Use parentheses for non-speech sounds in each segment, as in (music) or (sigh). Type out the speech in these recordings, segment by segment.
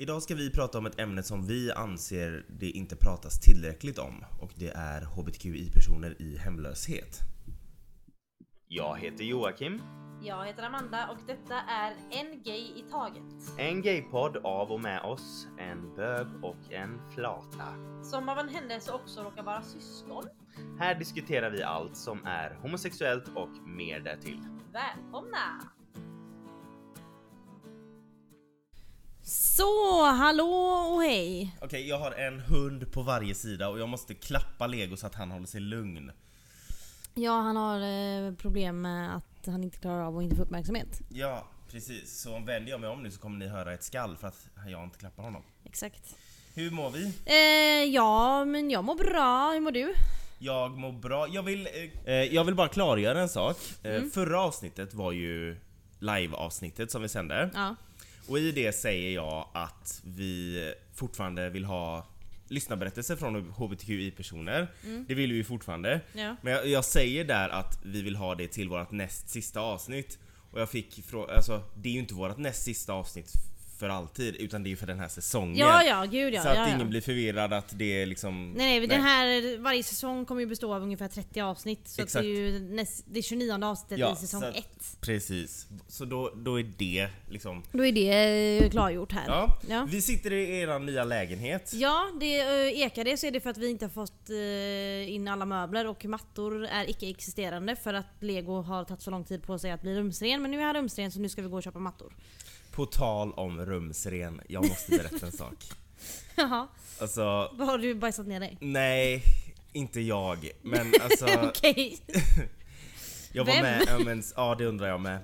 Idag ska vi prata om ett ämne som vi anser det inte pratas tillräckligt om och det är HBTQI-personer i hemlöshet. Jag heter Joakim. Jag heter Amanda och detta är En Gay i Taget. En gaypodd av och med oss, en bög och en flata. Som av en händelse också råkar vara syskon. Här diskuterar vi allt som är homosexuellt och mer därtill. Välkomna! Så, hallå och hej! Okej, jag har en hund på varje sida och jag måste klappa Lego så att han håller sig lugn. Ja, han har eh, problem med att han inte klarar av att inte få uppmärksamhet. Ja, precis. Så vänder jag mig om nu så kommer ni höra ett skall för att jag inte klappar honom. Exakt. Hur mår vi? Eh, ja, men jag mår bra. Hur mår du? Jag mår bra. Jag vill, eh, eh, jag vill bara klargöra en sak. Eh, Mm. Förra avsnittet var ju live-avsnittet som vi sände. Ja. Och i det säger jag att vi fortfarande vill ha lyssnarberättelser från HBTQI-personer. Det vill vi fortfarande. Ja. Men jag, jag säger där att vi vill ha det till vårt näst sista avsnitt. Och jag fick fråga, alltså det är ju inte vårt näst sista avsnitt för alltid utan det är för den här säsongen. Ja, ja, gud ja. så att ja, ja. ingen blir förvirrad att det är liksom... Nej, nej, den här, varje säsong kommer ju bestå av ungefär 30 avsnitt. Så att det Exakt. är ju näst, det 29 avsnittet Ja, i säsong så att- 1. Precis. Så då, då är det liksom... Då är det eh, klargjort här. Ja. Ja. Vi sitter i er nya lägenhet. Ja, det eh, ekar det så är det för att vi inte har fått eh, in alla möbler och mattor är icke existerande för att Lego har tagit så lång tid på sig att bli rumsren. Men nu är han rumsren så nu ska vi gå och köpa mattor. På tal om rumsren, jag måste berätta en sak. (laughs) Jaha, Alltså, vad har du bajsat ner dig? nej, inte jag. Men alltså, (laughs) Okej. (laughs) jag var Vem? med om en, ja det undrar jag med.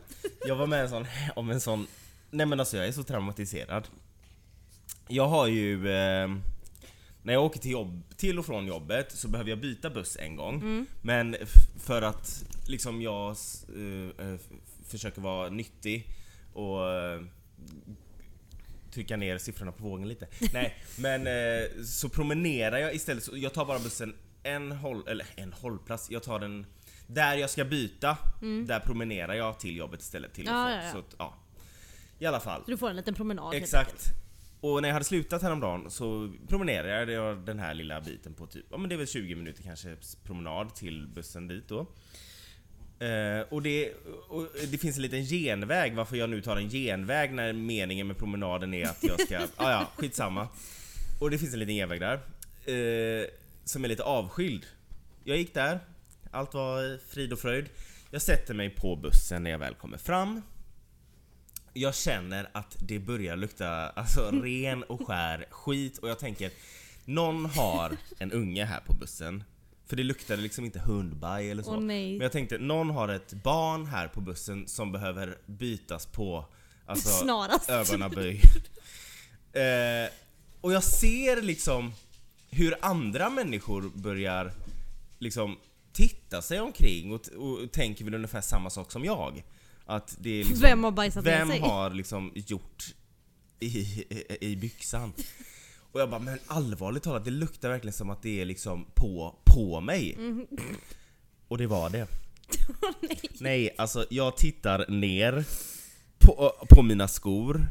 Jag var med en sån, om en sån, nej men alltså jag är så traumatiserad. Jag har ju, eh, när jag åker till, jobb, till och från jobbet så behöver jag byta buss en gång. Mm. Men f- för att liksom jag s- eh, eh, f- försöker vara nyttig och eh, trycka ner siffrorna på vågen lite. Nej, (laughs) men eh, så promenerar jag istället. Så jag tar bara bussen en håll, eller en hållplats. Jag tar den där jag ska byta. Där promenerar jag till jobbet istället. Till och Mm. Ja, ja, ja. Så ja. I alla fall. Så du får en liten promenad Exakt. Och när jag hade slutat häromdagen så promenerade jag den här lilla biten på typ, ja men det är väl 20 minuter kanske promenad till bussen dit då. Eh, och, det, och det finns en liten genväg varför jag nu tar en genväg när meningen med promenaden är att jag ska, (laughs) ah, ja skitsamma. Och det finns en liten genväg där. Eh, som är lite avskild. Jag gick där, allt var frid och fröjd. Jag sätter mig på bussen när jag väl kommer fram. Jag känner att det börjar lukta alltså, (laughs) ren och skär skit och jag tänker Någon har en unge här på bussen För det luktade liksom inte hundbaj eller så Åh, nej. Men jag tänkte, någon har ett barn här på bussen som behöver bytas på Alltså Snarast. ögonaböj (laughs) eh, Och jag ser liksom hur andra människor börjar liksom titta sig omkring och, och tänker väl ungefär samma sak som jag. Att det är liksom, Vem har bajsat ner Vem sig? har liksom gjort i, i, i byxan? Och jag bara, men allvarligt talat, det luktar verkligen som att det är liksom på, på mig. Mm. Och det var det. (laughs) nej. Nej, alltså jag tittar ner på, på mina skor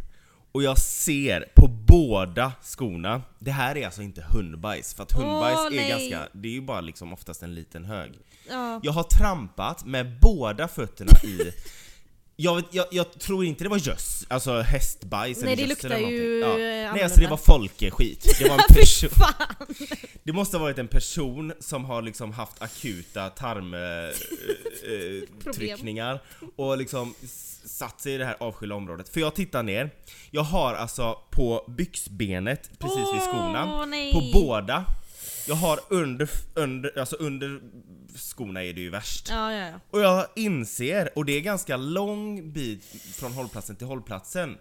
och jag ser på båda skorna, det här är alltså inte hundbajs, för att hundbajs Åh, är nej. ganska, det är ju bara liksom oftast en liten hög. Ja. Jag har trampat med båda fötterna i jag, vet, jag, jag tror inte det var göss, alltså hästbajs Nej, eller det göss luktar eller ju, ja. Nej alltså det var folkeskit. Det var en (laughs) person, det måste ha varit en person som har liksom haft akuta tarmtryckningar (laughs) och liksom satt sig i det här avskilda området. För jag tittar ner, jag har alltså på byxbenet precis vid skorna, nej. på båda, jag har under, under, alltså under skorna är det ju värst. Ja, ja, ja. Och jag inser, och det är ganska lång bit från hållplatsen till hållplatsen,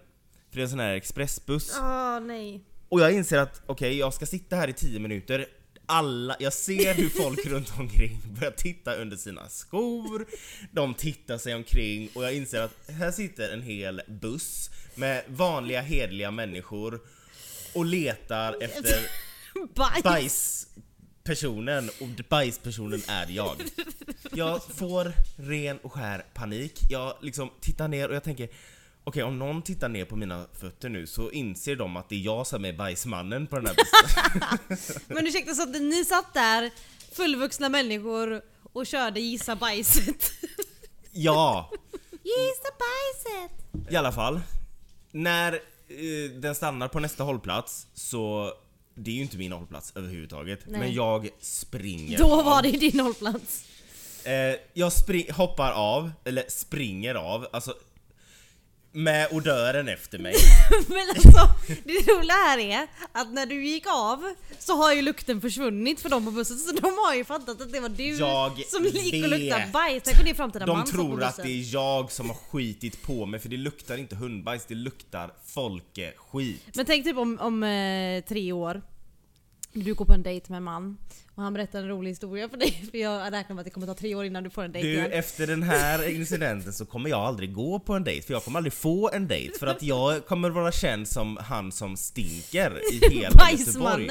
för det är en sån här expressbuss. Åh, nej. Och jag inser att okej, jag ska sitta här i 10 minuter alla, jag ser hur folk (laughs) runt omkring börjar titta under sina skor, de tittar sig omkring och jag inser att här sitter en hel buss med vanliga hederliga människor och letar efter Bajs. bajspersonen och bajspersonen är jag. Jag får ren och skär panik. Jag liksom tittar ner och jag tänker Okej, om någon tittar ner på mina fötter nu så inser de att det är jag som är bajsmannen på den här. (laughs) Men ursäkta, så att ni satt där fullvuxna människor och körde gissa bajset? ja, Gissa bajset! i alla fall. När eh, den stannar på nästa hållplats så det är ju inte min hållplats överhuvudtaget. Nej. Men jag springer Då av. var det din hållplats. Eh, jag hoppar av, eller springer av, alltså med odören efter mig. (laughs) Men alltså, det roliga här är att när du gick av så har ju lukten försvunnit för dem på bussen så de har ju fattat att det var du Jag som gick och luktade vet. bajs. Tänk om det är framtida De man tror att det är jag som har skitit på mig för det luktar inte hundbajs, det luktar folkeskit. Men tänk typ om, om eh, tre år. Du går på en dejt med en man och han berättar en rolig historia för dig (laughs) för jag räknar med att det kommer ta tre år innan du får en dejt Du, igen. efter den här (laughs) incidenten så kommer jag aldrig gå på en dejt för jag kommer aldrig få en dejt för att jag kommer vara känd som han som stinker i (laughs) hela Göteborg.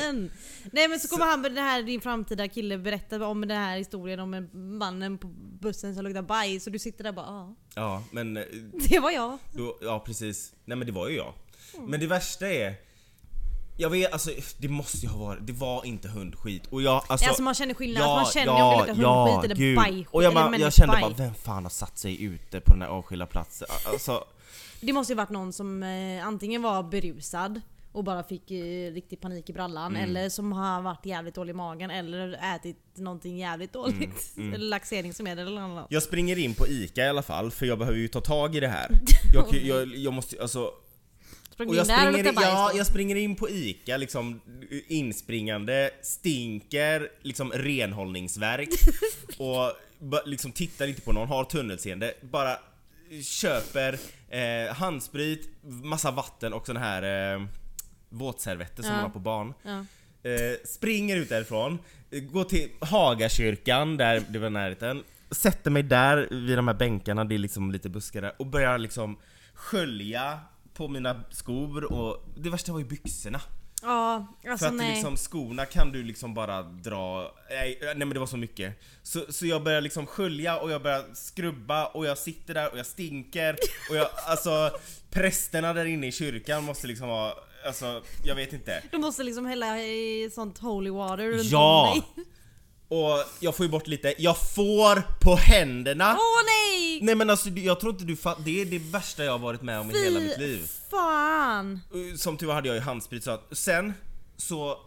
Nej men så kommer han med det här, din framtida kille berätta om den här historien om en mannen på bussen som luktar bajs och du sitter där bara ja, Ja, men eh, det var jag. Då, ja precis. Nej men det var ju jag. Men det värsta är... Jag vet, alltså det måste ju ha varit, det var inte hundskit. Och jag, alltså, Alltså, man känner skillnad, man känner om det luktar hundskit eller gud. bajskit Och jag, eller jag kände bara, vem fan har satt sig ute på den här avskilda platsen? Alltså, Det måste ju varit någon som eh, antingen var berusad och bara fick eh, riktig panik i brallan Mm. eller som har varit jävligt dålig i magen eller ätit någonting jävligt Mm, dåligt. Eller laxeringsmedel eller annat. jag springer in på ICA i alla fall, för jag behöver ju ta tag i det här. (laughs) Jag, jag, jag måste, alltså Sprang Och jag där och springer, ja, jag springer in på ICA liksom inspringande, stinker, liksom renhållningsverk (laughs) och liksom tittar inte på någon, har tunnelseende, bara köper eh, handsprit, massa vatten och sån här eh, våtservetter som Ja. man har på barn. Ja. Eh, springer ut därifrån, går till Hagakyrkan där det var närheten, sätter mig där vid de här bänkarna, det är liksom lite buskar där, och börjar liksom skölja på mina skor och det värsta var ju byxorna. Ja, alltså För att nej. liksom skorna kan du liksom bara dra, nej, nej men det var så mycket. Så, så jag börjar liksom skölja och jag börjar skrubba och jag sitter där och jag stinker och jag, (laughs) alltså prästerna där inne i kyrkan måste liksom vara, alltså jag vet inte. Du måste liksom hälla i sånt holy water runt Ja! om dig. Och jag får ju bort lite, jag får på händerna! Åh nej! Nej men alltså jag tror inte du fattar, det är det värsta jag har varit med om i hela mitt liv. fan! Uh, Som tur var hade jag ju handsprit så att sen så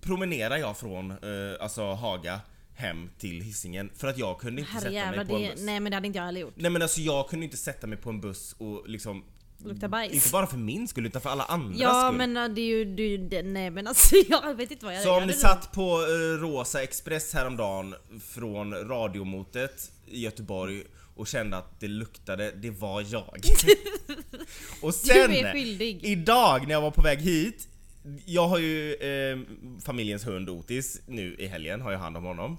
promenerar jag från uh, alltså Haga hem till Hisingen för att jag kunde inte sätta Herrejävlar, mig på en det, buss. nej men det hade inte jag heller gjort. Nej men alltså jag kunde inte sätta mig på en buss och liksom Lukta bajs. Inte bara för min skull utan för alla andras Ja skull. men äh, det är ju, det, är ju- det, nej men alltså (laughs) jag vet inte vad jag Så om ni hade satt på eh, Rosa Express häromdagen från radiomotet i Göteborg och kände att det luktade, det var jag. (laughs) och sen, Du är skyldig. idag när jag var på väg hit, jag har ju eh, familjens hund Otis nu i helgen, har jag hand om honom.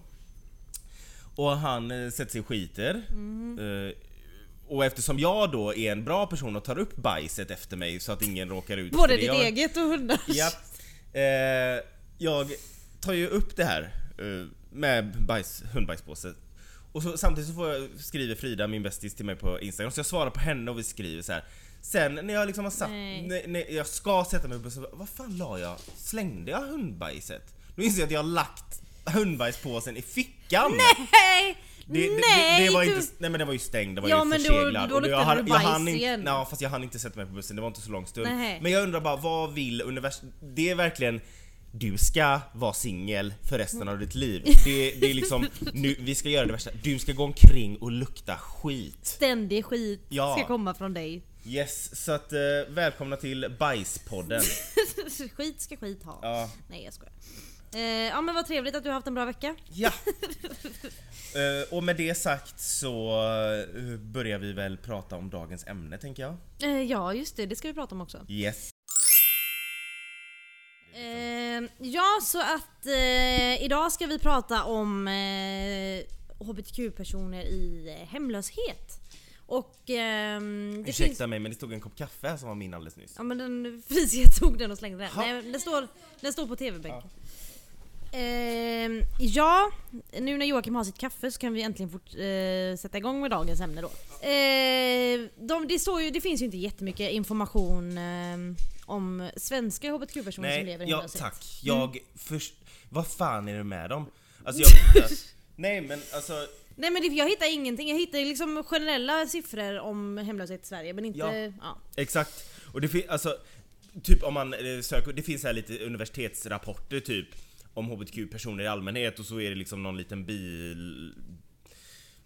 Och han eh, sätter sig och skiter. Mm. Eh, och eftersom jag då är en bra person och tar upp bajset efter mig så att ingen råkar ut Både för det ditt jag- eget och hundars. Ja. Eh, jag tar ju upp det här eh, med bajs, hundbajspåse. Och så, samtidigt så får jag, skriver Frida, min bästis, till mig på Instagram. Så jag svarar på henne och vi skriver så här. Sen när jag liksom har satt, när, när jag ska sätta mig på bussen, vad fan la jag? Slängde jag hundbajset? Då inser jag att jag har lagt hundbajspåsen i fickan! Nej! Det, det, nej! det, var du- inte, nej men det var ju stängd, det var Ja, ju men då- förseglad. då och luktade jag, hann- jag bajs hann inte, igen. nej, fast jag hann inte sätta mig på bussen, det var inte så lång stund. Nej. Men jag undrar bara, vad vill universum? Det är verkligen du ska vara singel för resten av ditt liv. (laughs) Det, det är liksom, nu, vi ska göra det värsta. Du ska gå omkring och lukta skit. Ständig skit Ja. ska komma från dig. Yes, så att eh, välkomna till Bajspodden. (laughs) skit ska skit ha. Ja. Nej jag skojar. Eh, ja men vad trevligt att du har haft en bra vecka. Ja! (laughs) Eh, och med det sagt så eh, börjar vi väl prata om dagens ämne tänker jag. Eh, ja just det, det ska vi prata om också. Yes. Eh, ja så att eh, idag ska vi prata om eh, HBTQ-personer i eh, hemlöshet. Och ehm, det Ursäkta finns... mig men det stod en kopp kaffe som var min alldeles nyss. Ja men den (laughs) Frisia tog den och slängde den. Nej, den, står, den står på TV-bänken. Ehm, ja, nu när Joakim har sitt kaffe så kan vi äntligen fort, eh, sätta igång med dagens ämne då. Eh, de, det, står ju, det finns ju inte jättemycket information eh, om svenska hbtq-personer som lever Nej, i ja tack. Jag först... Vad fan är det med dem? Alltså (laughs) jag... Nej men alltså... Nej men jag hittar ingenting, jag hittar liksom generella siffror om hemlöshet i Sverige men inte... Ja. Ja. Exakt. Och det finns alltså... Typ om man eh, söker, det finns här lite universitetsrapporter typ om HBTQ-personer i allmänhet och så är det liksom någon liten bil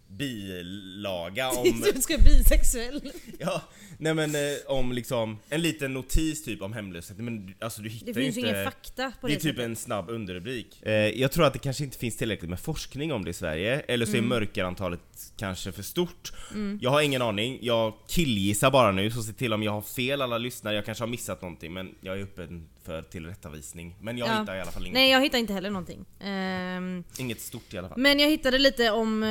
bilaga (laughs) om... du ska bli bisexuell. (laughs) ja, nej men eh, om liksom en liten notis typ om hemlöshet men alltså du hittar Det finns ju inte... ingen fakta på det det, är typ sättet. en snabb underrubrik. Eh, jag tror att det kanske inte finns tillräckligt med forskning om det i Sverige, eller så är Mm. mörkarantalet kanske för stort. Jag har ingen aning, jag killgissar bara nu, så se till om jag har fel alla lyssnare, jag kanske har missat någonting men jag är öppen för tillrättavisning. Men jag Ja. hittar i alla fall inget, Nej jag hittar inte heller någonting. Ehm, inget stort i alla fall. men jag hittade lite om eh,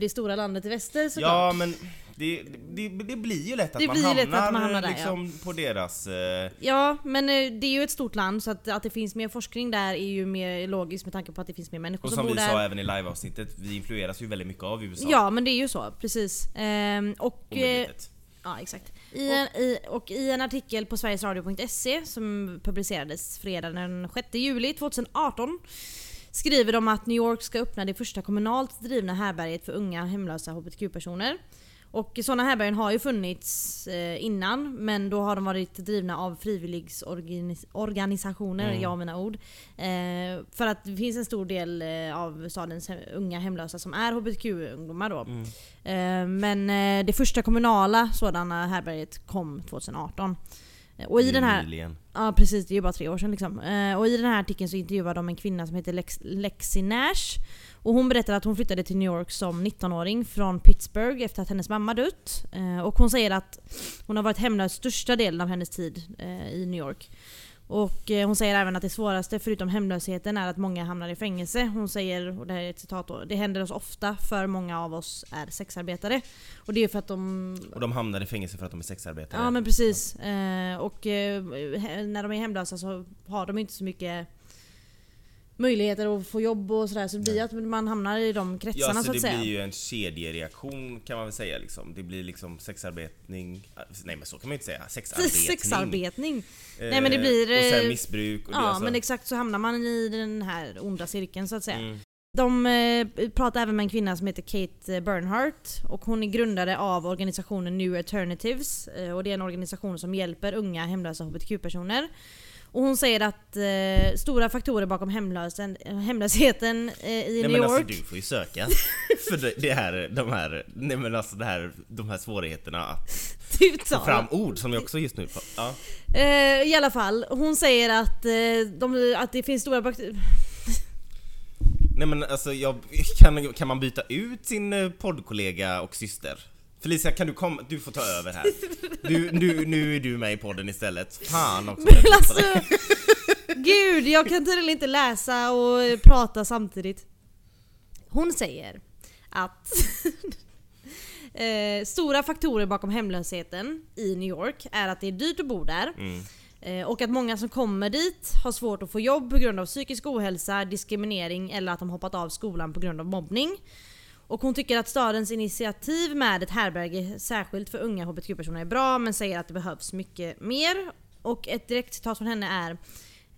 det stora landet i väster såklart. Ja men det, det, det blir ju lätt att, man, hamnar, lätt att man hamnar där, liksom på deras... Eh, Ja, men eh, det är ju ett stort land så att, att det finns mer forskning där är ju mer logiskt med tanke på att det finns mer människor och som som bor vi där. sa även i liveavsnittet, vi influeras ju väldigt mycket av USA. Ja, men det är ju så, precis. Ehm, och, eh, Omedvetet. ja, exakt. I en, i, och i en artikel på sverigesradio.se som publicerades fredag den 6 juli 2018 skriver de att New York ska öppna det första kommunalt drivna härbärget för unga hemlösa hbtq-personer. Och sådana härbärgen har ju funnits eh, innan men då har de varit drivna av frivilligorganisationer, Mm. jag och mina ord. Eh, för att det finns en stor del eh, av stadens unga hemlösa som är hbtq-ungdomar då. Mm. Men det första kommunala sådana härbärget kom 2018. Och i den här... Nyligen. Ja precis, det är ju bara tre år sedan liksom. Eh, och i den här artikeln så intervjuar de en kvinna som heter Lex, Lexi Nash. Och hon berättar att hon flyttade till New York som 19-åring från Pittsburgh efter att hennes mamma dött. Eh, och hon säger att hon har varit hemlös största delen av hennes tid eh, i New York. Och eh, hon säger även att det svåraste förutom hemlösheten är att många hamnar i fängelse. Hon säger, och det här är ett citat då, det händer oss ofta för många av oss är sexarbetare. Och det är för att de Och de hamnar i fängelse för att de är sexarbetare. Ja men precis. Eh, och eh, när de är hemlösa så har de inte så mycket möjligheter att få jobb och sådär så det blir att man hamnar i de Ja, kretsarna så så att det säga. blir ju en kedjereaktion kan man väl säga liksom. Det blir liksom sexarbetning... Nej men så kan man ju inte säga. Sexarbetning. (laughs) Sexarbetning. Eh, Nej, men det blir, Och sen eh, missbruk och det Ja alltså. men exakt så hamnar man i den här onda cirkeln så att säga. Mm. De eh, pratar även med en kvinna som heter Kate Bernhardt och hon är grundare av organisationen New Alternatives eh, och det är en organisation som hjälper unga hemlösa hbtq-personer. Och hon säger att eh, stora faktorer bakom hemlösen, eh, hemlösheten eh, i Nej New men York... alltså du får ju söka (laughs) för det, det här, de här, nej men alltså det här, de här svårigheterna att (laughs) få fram ord som jag också just nu. Ja. Eh, I alla fall, hon säger att, eh, de, att det finns stora bakterier... Nej men alltså jag, kan, kan man byta ut sin eh, poddkollega och syster? Felicia kan du komma, du får ta (laughs) över här. Du, nu, nu är du med i podden istället. Fan också. Men alltså, (laughs) gud, jag kan tydligen inte läsa och prata samtidigt. Hon säger att (laughs) eh, stora faktorer bakom hemlösheten i New York är att det är dyrt att bo där. Mm. Eh, Och att många som kommer dit har svårt att få jobb på grund av psykisk ohälsa, diskriminering eller att de hoppat av skolan på grund av mobbning. Och hon tycker att stadens initiativ med ett härberge särskilt för unga hbtq-personer är bra men säger att det behövs mycket mer. Och ett direkt citat från henne är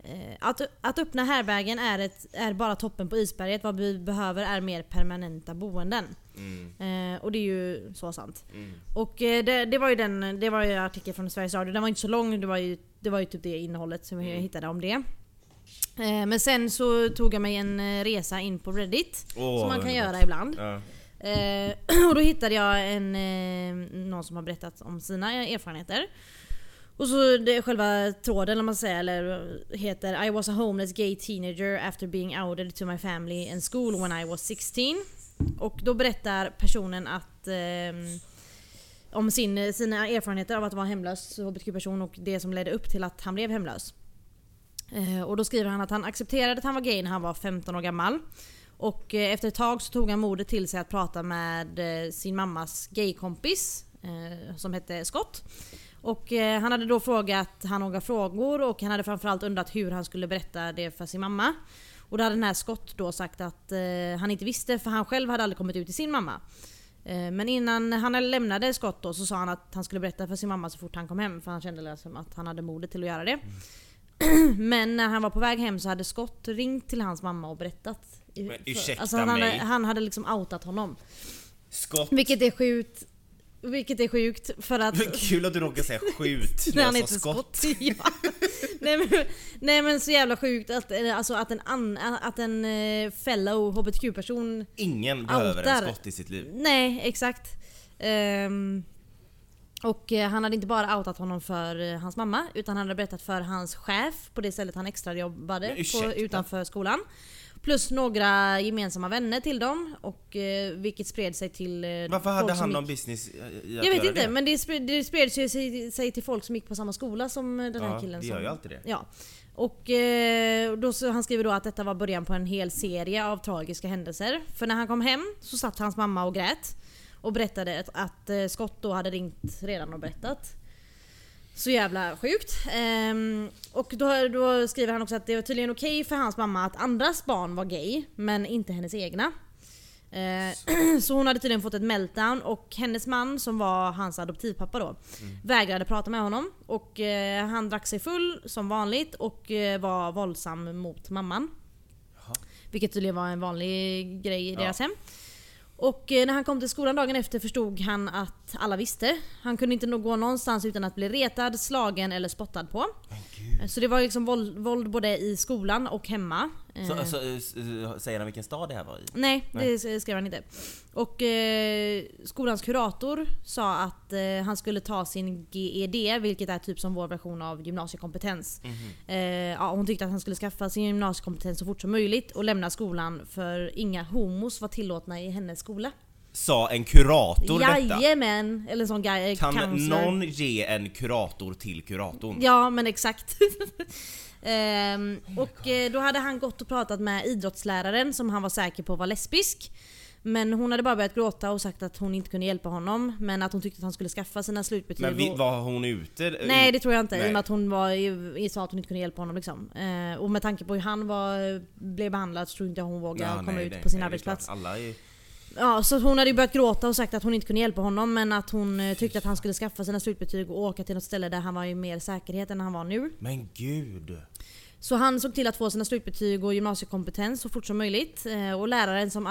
eh, att, att öppna härbergen är, ett, är bara toppen på isberget. Vad vi behöver är mer permanenta boenden. Mm. Eh, och det är ju så sant. Mm. Och eh, det, det var ju den, det var ju en artikel från Sveriges Radio, den var inte så lång, det var ju, det var ju typ det innehållet som jag Mm. hittade om det. Eh, men sen så tog jag mig en eh, resa in på Reddit, Åh, som man kan göra ibland. Ja. Eh, (clears throat) och då hittade jag en, eh, någon som har berättat om sina erfarenheter. Och så det, själva tråden, eller man säger, eller heter I was a homeless gay teenager after being outed to my family and school when I was 16. Och då berättar personen att ehm, om sin, sina erfarenheter av att vara hemlös hbtq-person och det som ledde upp till att han blev hemlös. Eh, och då skriver han att han accepterade att han var gay när han var 15 år gammal. Och eh, efter ett tag så tog han modet till sig att prata med eh, sin mammas gaykompis som hette Scott. Och han hade då frågat han några frågor och han hade framförallt undrat hur han skulle berätta det för sin mamma. Och då hade den här Scott då sagt att han inte visste för han själv hade aldrig kommit ut till sin mamma. Men innan han lämnade Scott då så sa han att han skulle berätta för sin mamma så fort han kom hem för han kände liksom att han hade modet till att göra det. Mm. (clears throat) Men när han var på väg hem så hade Scott ringt till hans mamma och berättat. Men ursäkta alltså han, hade, mig. han hade liksom outat honom. Skott. Vilket är sjukt. Vilket är sjukt för att... Kul att du råkar säga skjut när jag sa skott. Scott. (laughs) Ja. nej, men, nej men så jävla sjukt att, eh, alltså, att en, an, att en eh, fellow HBTQ-person Ingen behöver en skott i sitt liv. Nej, exakt. Ehm, och eh, han hade inte bara outat honom för eh, hans mamma utan han hade berättat för hans chef på det stället han extra jobbade Men på, utanför skolan. Plus några gemensamma vänner till dem och eh, vilket spred sig till eh, Varför hade han någon business i att Jag vet inte det? men det spred, det spred sig, sig, till folk som gick på samma skola som eh, den här Ja, killen. det som, gör ju alltid det. Ja. Och eh, då, så, han skriver då att detta var början på en hel serie av tragiska händelser. För när han kom hem så satt hans mamma och grät. Och berättade att, att eh, Scott då hade ringt redan och berättat. Så jävla sjukt. Ehm, och då, då skriver han också att det var tydligen okej för hans mamma att andras barn var gay, men inte hennes egna. Eh, så (clears throat) hon hade tydligen fått ett meltdown och hennes man som var hans adoptivpappa då vägrade prata med honom och eh, han drack sig full som vanligt och eh, var våldsam mot mamman. Jaha. Vilket tydligen var en vanlig grej i Ja. deras hem. Och eh, när han kom till skolan dagen efter förstod han att alla visste. Han kunde inte gå någonstans utan att bli retad, slagen eller spottad på. Så det var liksom våld, våld både i skolan och hemma. Så, Eh, så, s- eh, säger han vilken stad det här var i? Nej, Nej. det skrev han inte. Och eh, skolans kurator sa att eh, han skulle ta sin GED, vilket är typ som vår version av gymnasiekompetens. Mhm. Eh, ja, hon tyckte att han skulle skaffa sin gymnasiekompetens så fort som möjligt och lämna skolan för inga homos var tillåtna i hennes skola. Sa en kurator detta? Jajamän! Eller en sån guy, Kan counselor. någon ge en kurator till kuratorn? Ja men exakt. (laughs) Ehm, och eh, då hade han gått och pratat med idrottsläraren som han var säker på var lesbisk. Men hon hade bara börjat gråta och sagt att hon inte kunde hjälpa honom. Men att hon tyckte att han skulle skaffa sina slutbetyg. Men vi, var hon ute? Nej det tror jag inte i Nej. och med att hon var, i- sa att hon inte kunde hjälpa honom liksom. Eh, och med tanke på hur han var, blev behandlad så tror inte jag hon vågar Ja, komma nej, ut på sin nej, arbetsplats. Alla är... Ja, så hon hade ju börjat gråta och sagt att hon inte kunde hjälpa honom men att hon eh, tyckte att han skulle skaffa sina slutbetyg och åka till något ställe där han var i mer säkerhet än han var nu. Men gud! Så han såg till att få sina slutbetyg och gymnasiekompetens så fort som möjligt. Eh, Och läraren som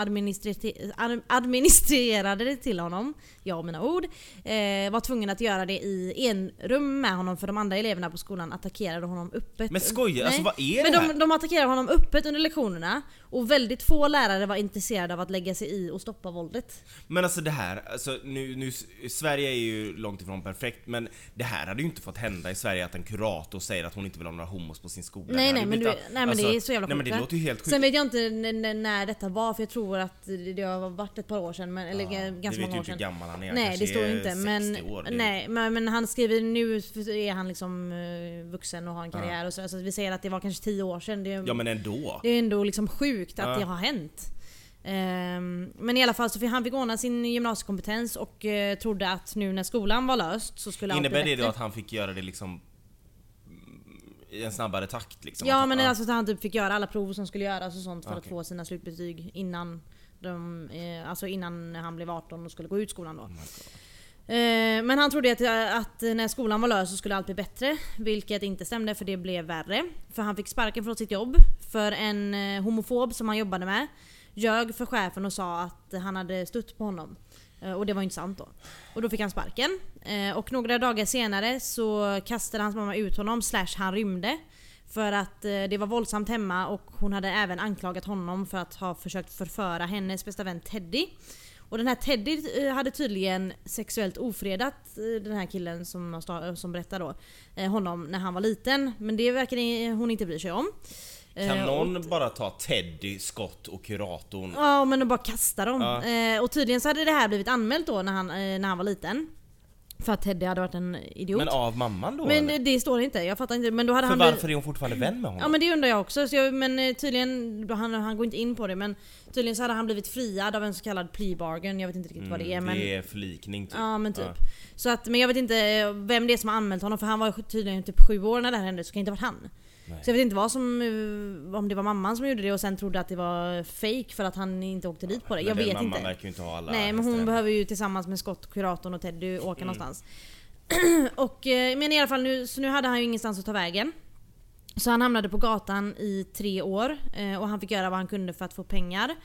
administrerade, det till honom, jag och mina ord, eh, var tvungen att göra det i enrum med honom för de andra eleverna på skolan attackerade honom öppet. Men skoja, alltså Nej. vad är Men det här? de, de attackerade honom öppet under lektionerna och väldigt få lärare var intresserade av att lägga sig i och stoppa våldet. Men alltså det här, alltså nu, nu, Sverige är ju långt ifrån perfekt men det här hade ju inte fått hända i Sverige att en kurator säger att hon inte vill ha några homos på sin skola. Det Nej nej men, du, nej men det är så jävla Nej men det sjukt. låter ju helt sjukt. Sen vet jag inte när detta var för jag tror att det har varit ett par år sedan, men, eller Ja, ganska det vet ju många år inte hur sedan. gammal han är. Nej kanske det står inte 60 men, år. Nej, men, men han skriver nu är han liksom eh, vuxen och har en karriär och så, så vi säger att det var kanske 10 år sedan. Det, Ja men ändå. det är ändå liksom sjukt att Ja. det har hänt. Ehm, men i alla fall så fick han fick ordna sin gymnasiekompetens och eh, trodde att nu när skolan var löst så skulle allt Innebär bli det då bättre. att han fick göra det liksom i en snabbare takt liksom? Ja Att- men alltså att han typ fick göra alla prov som skulle göras och sånt för att Okej. få sina slutbetyg innan de, eh, alltså innan han blev 18 och skulle gå ut skolan då. Oh. Eh, Men han trodde att, att när skolan var lös så skulle allt bli bättre. Vilket inte stämde för det blev värre. För han fick sparken från sitt jobb. För en eh, homofob som han jobbade med ljög för chefen och sa att han hade stött på honom. Eh, och det var ju inte sant då. Och då fick han sparken. Eh, och några dagar senare så kastade hans mamma ut honom, slash han rymde. För att eh, det var våldsamt hemma och hon hade även anklagat honom för att ha försökt förföra hennes bästa vän Teddy. Och den här Teddy hade tydligen sexuellt ofredat den här killen som, som berättar då, honom när han var liten. Men det verkar hon inte bry sig om. Kan Eh, och- någon bara ta Teddy, Scott och kuratorn? Ja men de bara kastar dem. Ja. Eh, och tydligen så hade det här blivit anmält då när han, eh, när han var liten. För att Teddy hade varit en idiot. Men Men, av mamman då det, eller? det står inte, jag fattar inte. Men då hade För han varför är hon fortfarande vän med honom? Ja men det undrar jag också. Så jag, men eh, tydligen, han, han går inte in på det men tydligen så hade han blivit friad av en så kallad plea bargain. Jag vet inte riktigt vad det är men... Mm, Det är förlikning typ. Ja men typ. Ja. Så att, men jag vet inte eh, vem det är som har anmält honom för han var tydligen typ sju år när det här hände så det kan inte ha varit han. Nej. Så jag vet inte vad som, eh, om det var mamman som gjorde det och sen trodde att det var fake för att han inte åkte dit på det. Men Jag vet mamman inte. verkar ju inte ha alla Nej men hon behöver ju tillsammans med Scott, kuratorn och Teddy åka Mm. någonstans. (clears throat) och, eh, men i alla fall nu, så nu hade han ju ingenstans att ta vägen. Så han hamnade på gatan i tre år eh, och han fick göra vad han kunde för att få pengar.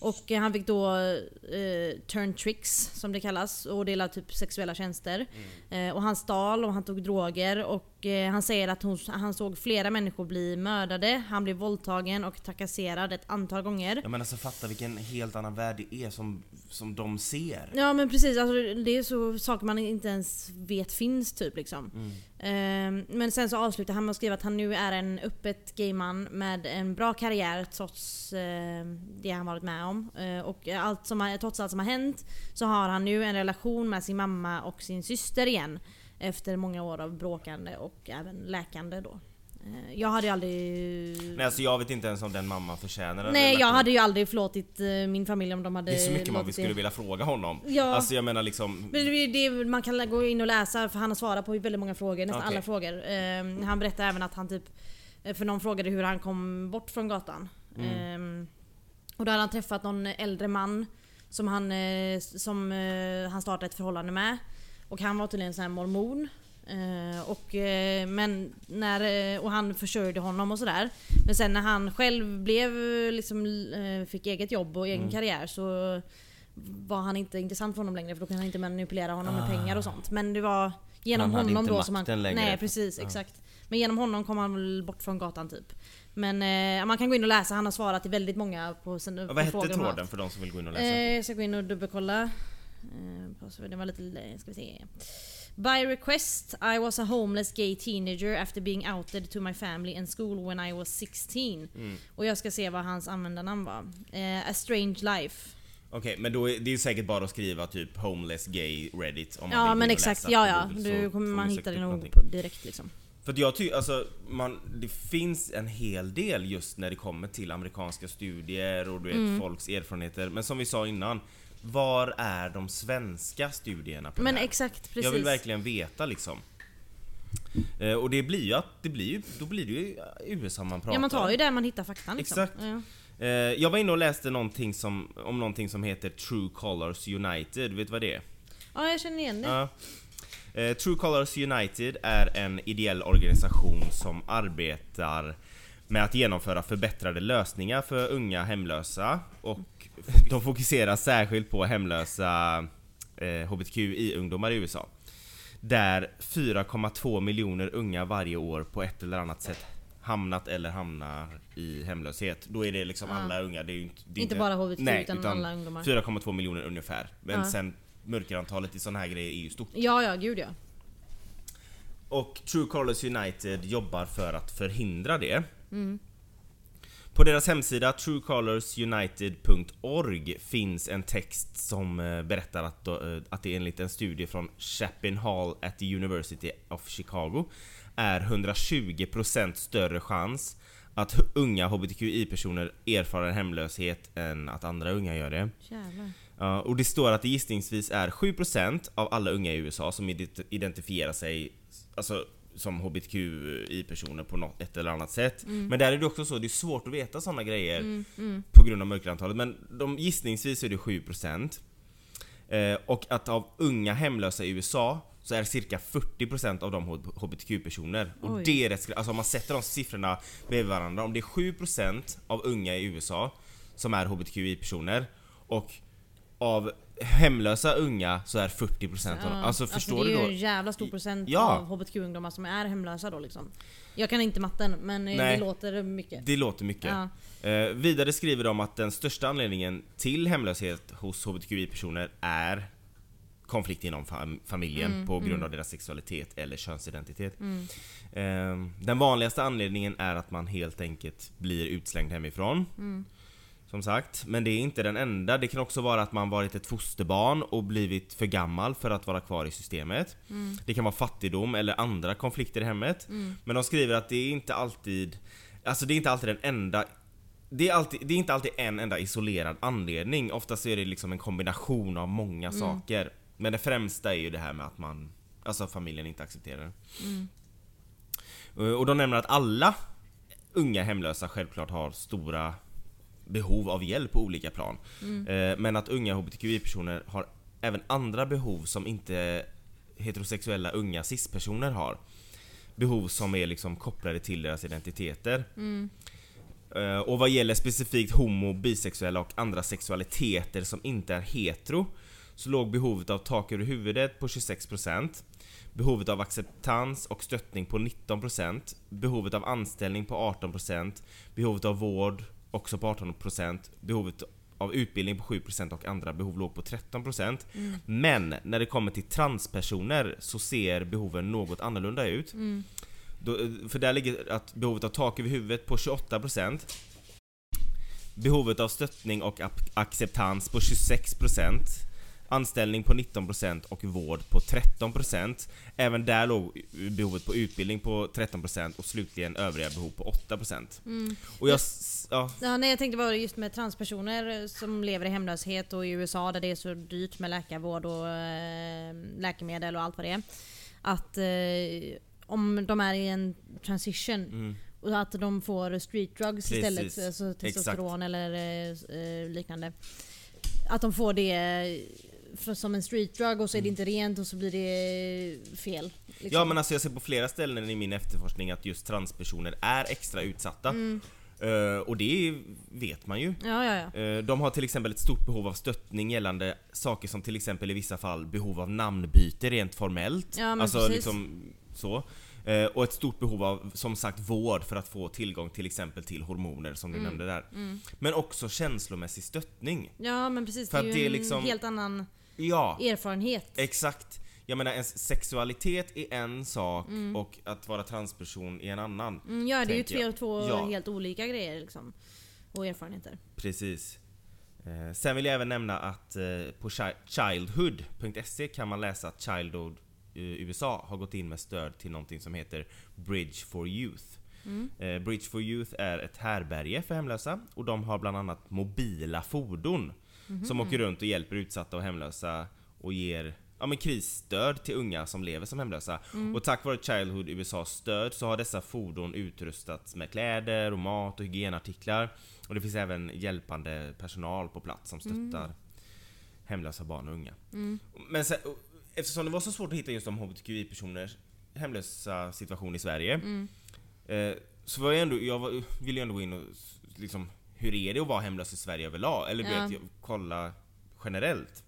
Och han fick då eh, turn tricks som det kallas och dela typ sexuella tjänster. Mm. Eh, och han stal och han tog droger och eh, han säger att hon, han såg flera människor bli mördade, han blev våldtagen och trakasserad ett antal gånger. Ja men alltså fatta vilken helt annan värld det är som, som de ser. Ja men precis, alltså, det är så saker man inte ens vet finns typ liksom. Ehm, men sen så avslutar han med att skriva att han nu är en öppet gayman med en bra karriär trots eh, det han varit med om. Eh, och allt som trots allt som har hänt så har han nu en relation med sin mamma och sin syster igen. Efter många år av bråkande och även läkande då. Eh, jag hade ju aldrig... Nej alltså jag vet inte ens om den mamman förtjänar Nej jag hade ju aldrig förlåtit eh, min familj om de hade Det är så mycket man skulle vilja fråga honom. Ja. Alltså jag menar liksom... Men det, det, man kan gå in och läsa för han har svarat på väldigt många frågor, nästan Okej. alla frågor. Eh, han berättar även att han typ, eh, för någon frågade hur han kom bort från gatan. Mm. Eh, och då hade han träffat någon äldre man som han, som, han startade ett förhållande med. Och han var tydligen sån här mormon. Eh, och, eh, men när, eh, och han försörjde honom och sådär. Men sen när han själv blev, eh, liksom, fick eget jobb och egen Mm. karriär så var han inte intressant för honom längre för då kunde han inte manipulera honom med Ah. pengar och sånt. Men det var genom Han honom då som han... längre. Nej precis, Ja. exakt. Men genom honom kom han väl bort från gatan typ. Men eh, man kan gå in och läsa, han har svarat till väldigt många på, sen, på Vad hette frågor tråden för de som vill gå in och läsa? Eh, jag ska gå in och dubbelkolla. Eh, det var lite... Ska vi se. By request, I was a homeless gay teenager after being outed to my family and school when I was 16. Mm. Och jag ska se vad hans användarnamn var. Eh, a strange life. Okej men då är det är säkert bara att skriva typ homeless gay reddit om man Ja vill men exakt, läsa ja ja. Du kommer man hitta det nog direkt liksom. För jag tycker, alltså, man, det finns en hel del just när det kommer till amerikanska studier och du vet Mm. folks erfarenheter. Men som vi sa innan, var är de svenska studierna på Men det här? exakt, precis. Jag vill verkligen veta liksom. Eh, och det blir ju att, det blir ju, då blir det ju USA man pratar Ja man tar ju där man hittar faktan liksom. Exakt. Ja. Eh, jag var inne och läste någonting som, om någonting som heter True Colors United, vet du vad det är? ja jag känner igen det. Ja. Eh, True Colors United är en ideell organisation som arbetar med att genomföra förbättrade lösningar för unga hemlösa och de fokuserar särskilt på hemlösa eh, HBTQI-ungdomar i USA. Där 4,2 miljoner unga varje år på ett eller annat sätt hamnat eller hamnar i hemlöshet. Då är det liksom Ja. alla unga, det är ju inte... det är Inte bara HBTQ Nej, utan, alla ungdomar. 4,2 miljoner ungefär. Men Ja. sen mörkerantalet i såna här grejer är ju stort. Ja ja, gud ja. Och True Colors United jobbar för att förhindra det. Mm. På deras hemsida truecolorsunited.org finns en text som eh, berättar att, eh, att det enligt en studie från Chapin Hall at the University of Chicago är 120% större chans att unga HBTQI-personer erfar hemlöshet än att andra unga gör det. Jävlar. Och det står att det gissningsvis är 7% av alla unga i USA som ident- identifierar sig alltså, som HBTQI-personer på något ett eller annat sätt. Men där är det också så, det är svårt att veta sådana grejer Mm, mm. på grund av mörkerantalet. Men de, gissningsvis är det 7%. Eh, och att av unga hemlösa i USA så är cirka 40% av dem HBTQ-personer. Och det är rätt Alltså om man sätter de siffrorna bredvid varandra. Om det är 7% av unga i USA som är HBTQI-personer och av hemlösa unga så är 40% av dem. Ja, Alltså förstår det du är då? ju en jävla stor procent Ja. av HBTQ-ungdomar som är hemlösa då liksom. Jag kan inte matten men eh, Nej. det låter mycket. Det låter mycket. Ja. Eh, vidare skriver de att den största anledningen till hemlöshet hos HBTQI-personer är konflikt inom fam- familjen Mm, på grund mm. av deras sexualitet eller könsidentitet. Mm. Eh, den vanligaste anledningen är att man helt enkelt blir utslängd hemifrån. Mm. Som sagt, men det är inte den enda. Det kan också vara att man varit ett fosterbarn och blivit för gammal för att vara kvar i systemet. Det kan vara fattigdom eller andra konflikter i hemmet. Men de skriver att det är inte alltid Alltså det är inte alltid den enda det är, alltid, det är inte alltid en enda isolerad anledning. Oftast är det liksom en kombination av många saker. Men det främsta är ju det här med att man Alltså familjen inte accepterar det. Eh, Och de nämner att alla unga hemlösa självklart har stora behov av hjälp på olika plan. Eh, Men att unga HBTQI-personer har även andra behov som inte heterosexuella unga cis-personer har. Behov som är liksom kopplade till deras identiteter. Eh, Och vad gäller specifikt homo, bisexuella och andra sexualiteter som inte är hetero så låg behovet av tak över huvudet på 26% Behovet av acceptans och stöttning på 19% Behovet av anställning på 18% Behovet av vård också på 18% Behovet av utbildning på 7% och andra behov låg på 13% Men när det kommer till transpersoner så ser behoven något annorlunda ut. Då, För där ligger att behovet av tak över huvudet på 28% Behovet av stöttning och acceptans på 26% Anställning på 19% och vård på 13% Även där låg behovet på utbildning på 13% och slutligen övriga behov på 8% Och jag... Ja, Ja, nej, jag tänkte bara just med transpersoner som lever i hemlöshet och i USA där det är så dyrt med läkarvård och eh, läkemedel och allt vad det är. Att eh, om de är i en transition och att de får street drugs Mm. Precis. istället, alltså testosteron eller eh, eh, liknande. Att de får det för, som en street drug och så är det inte rent och så blir det fel. liksom. Mm. Ja men alltså jag ser på flera ställen i min efterforskning att just transpersoner är extra utsatta. Eh, och det vet man ju. ja, ja, ja. Eh, De har till exempel ett stort behov av stöttning gällande saker som till exempel i vissa fall behov av namnbyte rent formellt. Ja, men alltså precis. liksom så. Eh, Och ett stort behov av, som sagt, vård för att få tillgång till exempel till hormoner som Mm. du nämnde där. Men också känslomässig stöttning. ja men precis. För det är ju det är en liksom- helt annan Ja, erfarenhet. exakt. Jag menar ens sexualitet är en sak och att vara transperson är en annan. Mm, ja, det är ju tänker två, två Ja. helt olika grejer liksom. Och erfarenheter. Precis. Eh, sen vill jag även nämna att eh, på chi- childhood.se kan man läsa att Childhood eh, USA har gått in med stöd till någonting som heter Bridge for Youth. Eh, Bridge for Youth är ett härberge för hemlösa och de har bland annat mobila fordon som åker runt och hjälper utsatta och hemlösa och ger ja, men krisstöd till unga som lever som hemlösa. Och tack vare Childhood USAs stöd så har dessa fordon utrustats med kläder och mat och hygienartiklar. Och det finns även hjälpande personal på plats som stöttar hemlösa barn och unga. Men sen, eftersom det var så svårt att hitta just om HBTQI-personers hemlösa situation i Sverige eh, så var jag ändå, jag var, ville ju ändå gå in och liksom, hur är det att vara hemlös i Sverige överlag? Eller Ja. vet, kolla generellt.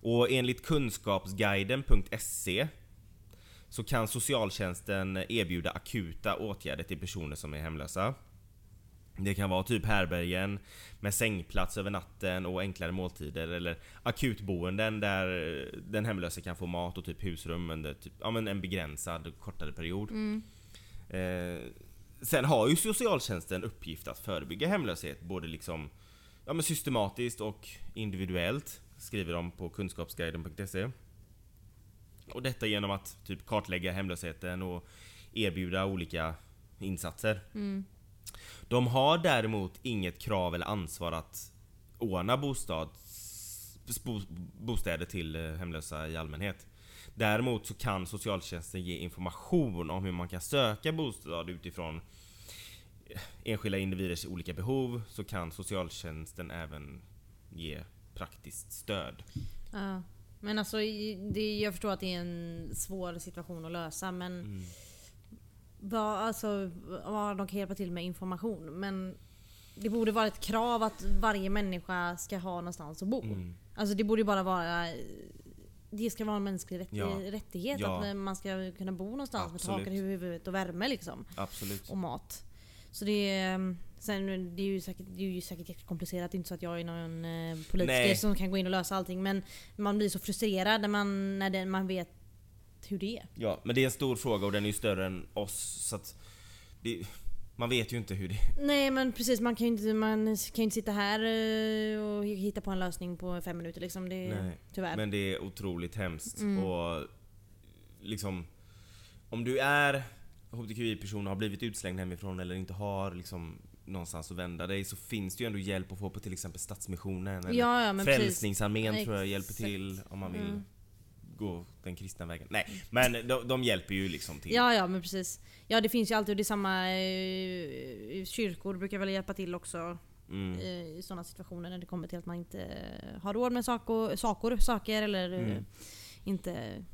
Och enligt kunskapsguiden.se så kan socialtjänsten erbjuda akuta åtgärder till personer som är hemlösa. Det kan vara typ härbergen med sängplats över natten och enklare måltider eller akutboenden där den hemlöse kan få mat och typ husrum under typ, ja, men en begränsad kortare period. Eh, sen har ju socialtjänsten uppgift att förebygga hemlöshet både liksom ja, men systematiskt och individuellt skriver de på kunskapsguiden.se. Och detta genom att typ kartlägga hemlösheten och erbjuda olika insatser. De har däremot inget krav eller ansvar att ordna bostads, bo, bostäder till eh, hemlösa i allmänhet. Däremot så kan socialtjänsten ge information om hur man kan söka bostad utifrån eh, enskilda individers olika behov så kan socialtjänsten även ge praktiskt stöd. Ja. Men alltså, det, jag förstår att det är en svår situation att lösa men Mm. vad, alltså, ja, de kan hjälpa till med information men det borde vara ett krav att varje människa ska ha någonstans att bo. Mm. Alltså det borde bara vara det ska vara en mänsklig rätt, Ja. rättighet Ja. att man ska kunna bo någonstans med tak Absolut. över huvudet och värme liksom. Absolut. Och mat. Så det är, sen, det är ju säkert, det är ju säkert jättekomplicerat. Det är inte så att jag är någon eh, politiker som kan gå in och lösa allting. Men man blir så frustrerad när man, när det, man vet hur det är. Ja, men det är en stor fråga och den är ju större än oss så det, Man vet ju inte hur det... Nej men precis, man kan ju inte, man kan inte sitta här eh, och hitta på en lösning på fem minuter liksom. Det, Nej, tyvärr. Men det är otroligt hemskt. Mm. Och liksom, om du är HBTQI-person och har blivit utslängd hemifrån eller inte har liksom någonstans att vända dig så finns det ju ändå hjälp att få på till exempel Stadsmissionen eller Ja, ja. Frälsningsarmén tror jag hjälper till om man vill Mm. Gå den kristna vägen. Nej, men de, de hjälper ju liksom till. Ja, ja men precis. Ja det finns ju alltid, det är samma eh, kyrkor brukar väl hjälpa till också Mm. eh, i sådana situationer när det kommer till att man inte har råd med saker, saker, saker eller eh, Mm. inte har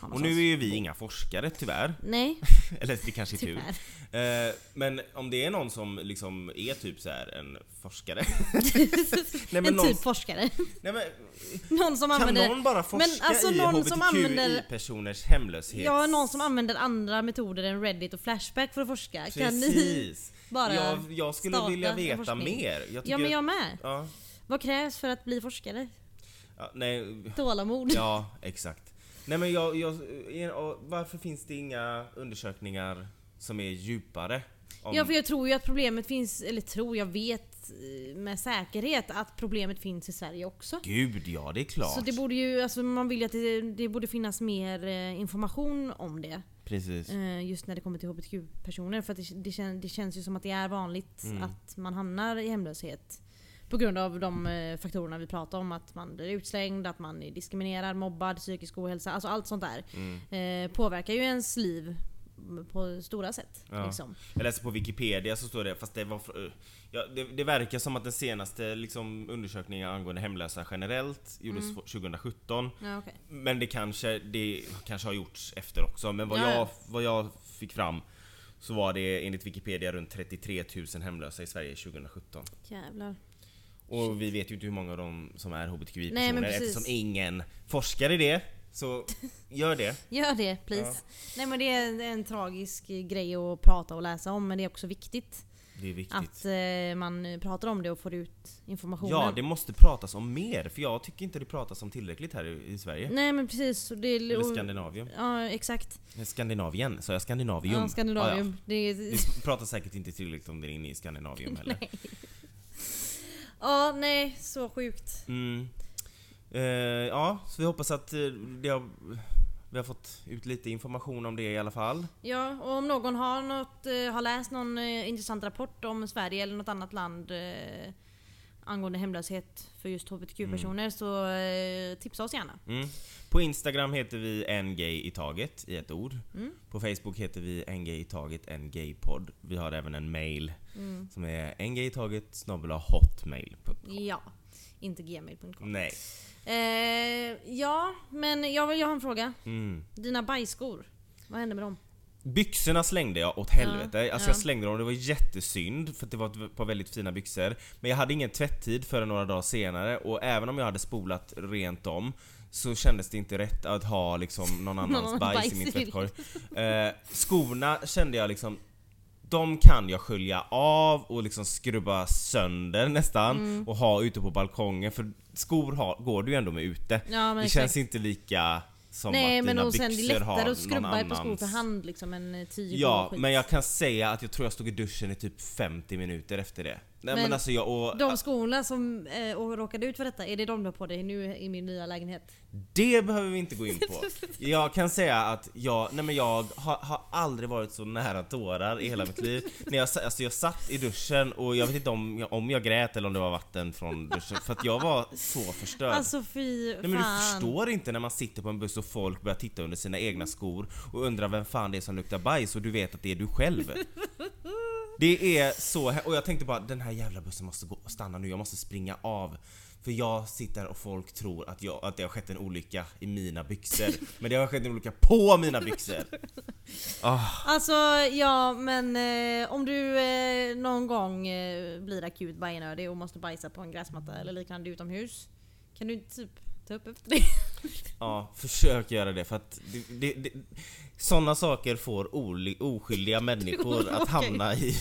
Och nu är ju vi inga forskare tyvärr. Nej, (laughs) Eller det kanske är tur. Eh, men om det är någon som liksom är typ så här en forskare. (laughs) nej, men en någon, typ forskare. nej, men, någon som kan använder... någon bara forska Men alltså i någon som använder- HBTQI-personers hemlöshet? Ja, någon som använder andra metoder än Reddit och Flashback för att forska. Kan ni Precis. (laughs) bara jag, jag skulle vilja veta mer. Jag Ja men jag med. Ja, Vad krävs för att bli forskare? ja, nej, Tålamod. ja, exakt. Nej men jag, jag, och varför finns det inga undersökningar som är djupare? Om, Ja för jag tror ju att problemet finns, eller tror, jag vet eh, med säkerhet att problemet finns i Sverige också. Gud ja, det är klart. Så det borde ju, alltså man vill ju att det, det borde finnas mer eh, information om det. Precis. Eh, just när det kommer till HBTQ-personer. För att det, det, kän, det känns ju som att det är vanligt Mm. att man hamnar i hemlöshet. På grund av de eh, faktorerna vi pratar om. Att man blir utslängd, att man är diskriminerad, mobbad, psykisk ohälsa. Alltså allt sånt där. Mm. Eh, påverkar ju ens liv på stora sätt. Ja. Liksom. Jag läste på Wikipedia så står det, fast det var fr- ja, det, det verkar som att den senaste liksom, undersökningen angående hemlösa generellt gjordes Mm. 2017. Ja, okej. Men det kanske, det kanske har gjorts efter också. Men vad, Ja, jag, ja. vad jag fick fram så var det enligt Wikipedia runt 33 000 hemlösa i Sverige 2017. Jävlar. Och vi vet ju inte hur många av dem som är HBTQI-personer eftersom ingen forskar i det. Så (laughs) gör det. Gör det please. Ja. Nej men det är en, tragisk grej att prata och läsa om men det är också viktigt Det är viktigt. att eh, man pratar om det och får ut informationen. Ja, det måste pratas om mer, för jag tycker inte det pratas om tillräckligt här i, i Sverige. Nej men precis. och Det är, Eller Skandinavien. Ja exakt. Skandinavien, sa jag Skandinavium? Ja, Skandinavium. Ja, Det är. Vi pratar säkert inte tillräckligt om det inne i Skandinavium (laughs) heller. nej. Ja nej, så sjukt. Mm. Eh, ja, så vi hoppas att eh, det har, vi har fått ut lite information om det i alla fall. Ja, och om någon har, något, eh, har läst någon eh, intressant rapport om Sverige eller något annat land eh, angående hemlöshet för just HBTQ-personer så eh, tipsa oss gärna. Mm. På Instagram heter vi en gay i taget i ett ord. Mm. På Facebook heter vi en gay i taget, en gaypodd. Vi har även en mail Mm. som är en gay i taget hotmail.com. Ja, inte gmail.com. Nej. Eh, ja, men jag, vill- jag har en fråga. Mm. Dina bajsskor, vad hände med dem? Byxorna slängde jag åt helvete. Ja, alltså ja. jag slängde dem, det var jättesynd för det var ett par väldigt fina byxor. Men jag hade ingen tvätttid förrän några dagar senare och även om jag hade spolat rent dem så kändes det inte rätt att ha liksom någon (laughs) annans Någon bajs, bajs i min tvättkorg. (laughs) Eh, skorna kände jag liksom de kan jag skölja av och liksom skrubba sönder nästan Mm. och ha ute på balkongen för skor har, går du ju ändå med ute. Ja, det exakt. känns inte lika som Nej att men dina och sen det är byxor har lättare att någon skrubba ett par skor annans. för hand liksom än eh, tyg Ja, och skit. men jag kan säga att jag tror jag stod i duschen i typ 50 minuter efter det. Nej men, Men alltså jag, och, De skorna som eh, och råkade ut för detta, är det de du har på dig nu i min nya lägenhet? det behöver vi inte gå in på. (laughs) Jag kan säga att jag, nej men jag har, har aldrig varit så nära tårar i hela mitt liv. När jag, alltså jag satt i duschen och jag vet inte om jag, om jag grät eller om det var vatten från duschen för att jag var så förstörd. Alltså fy Nej men du fan. förstår inte när man sitter på en buss och folk börjar titta under sina egna skor och undrar vem fan det är som luktar bajs och du vet att det är du själv. Det är så och jag tänkte bara den här jävla bussen måste gå, stanna nu, jag måste springa av. För jag sitter och folk tror att, jag, att det har skett en olycka i mina byxor. (laughs) Men det har skett en olycka på mina byxor! Ah, Alltså ja men eh, om du eh, någon gång eh, blir akut bajnödig och måste bajsa på en gräsmatta eller liknande utomhus. Kan du inte typ ta upp efter det? (laughs) ja, försök göra det för att det, det, det, sådana saker får oskyldiga människor (laughs) att hamna i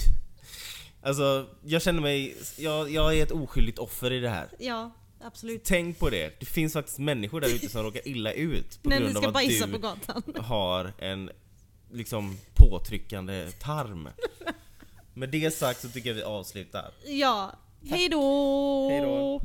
Alltså, jag känner mig, jag, jag är ett oskyldigt offer i det här. ja, absolut. Tänk på det, det finns faktiskt människor där ute som råkar illa ut på När grund av att du på gatan. (laughs) har en liksom påtryckande tarm. Med det sagt så tycker jag vi avslutar. Ja, hej då! Hej då.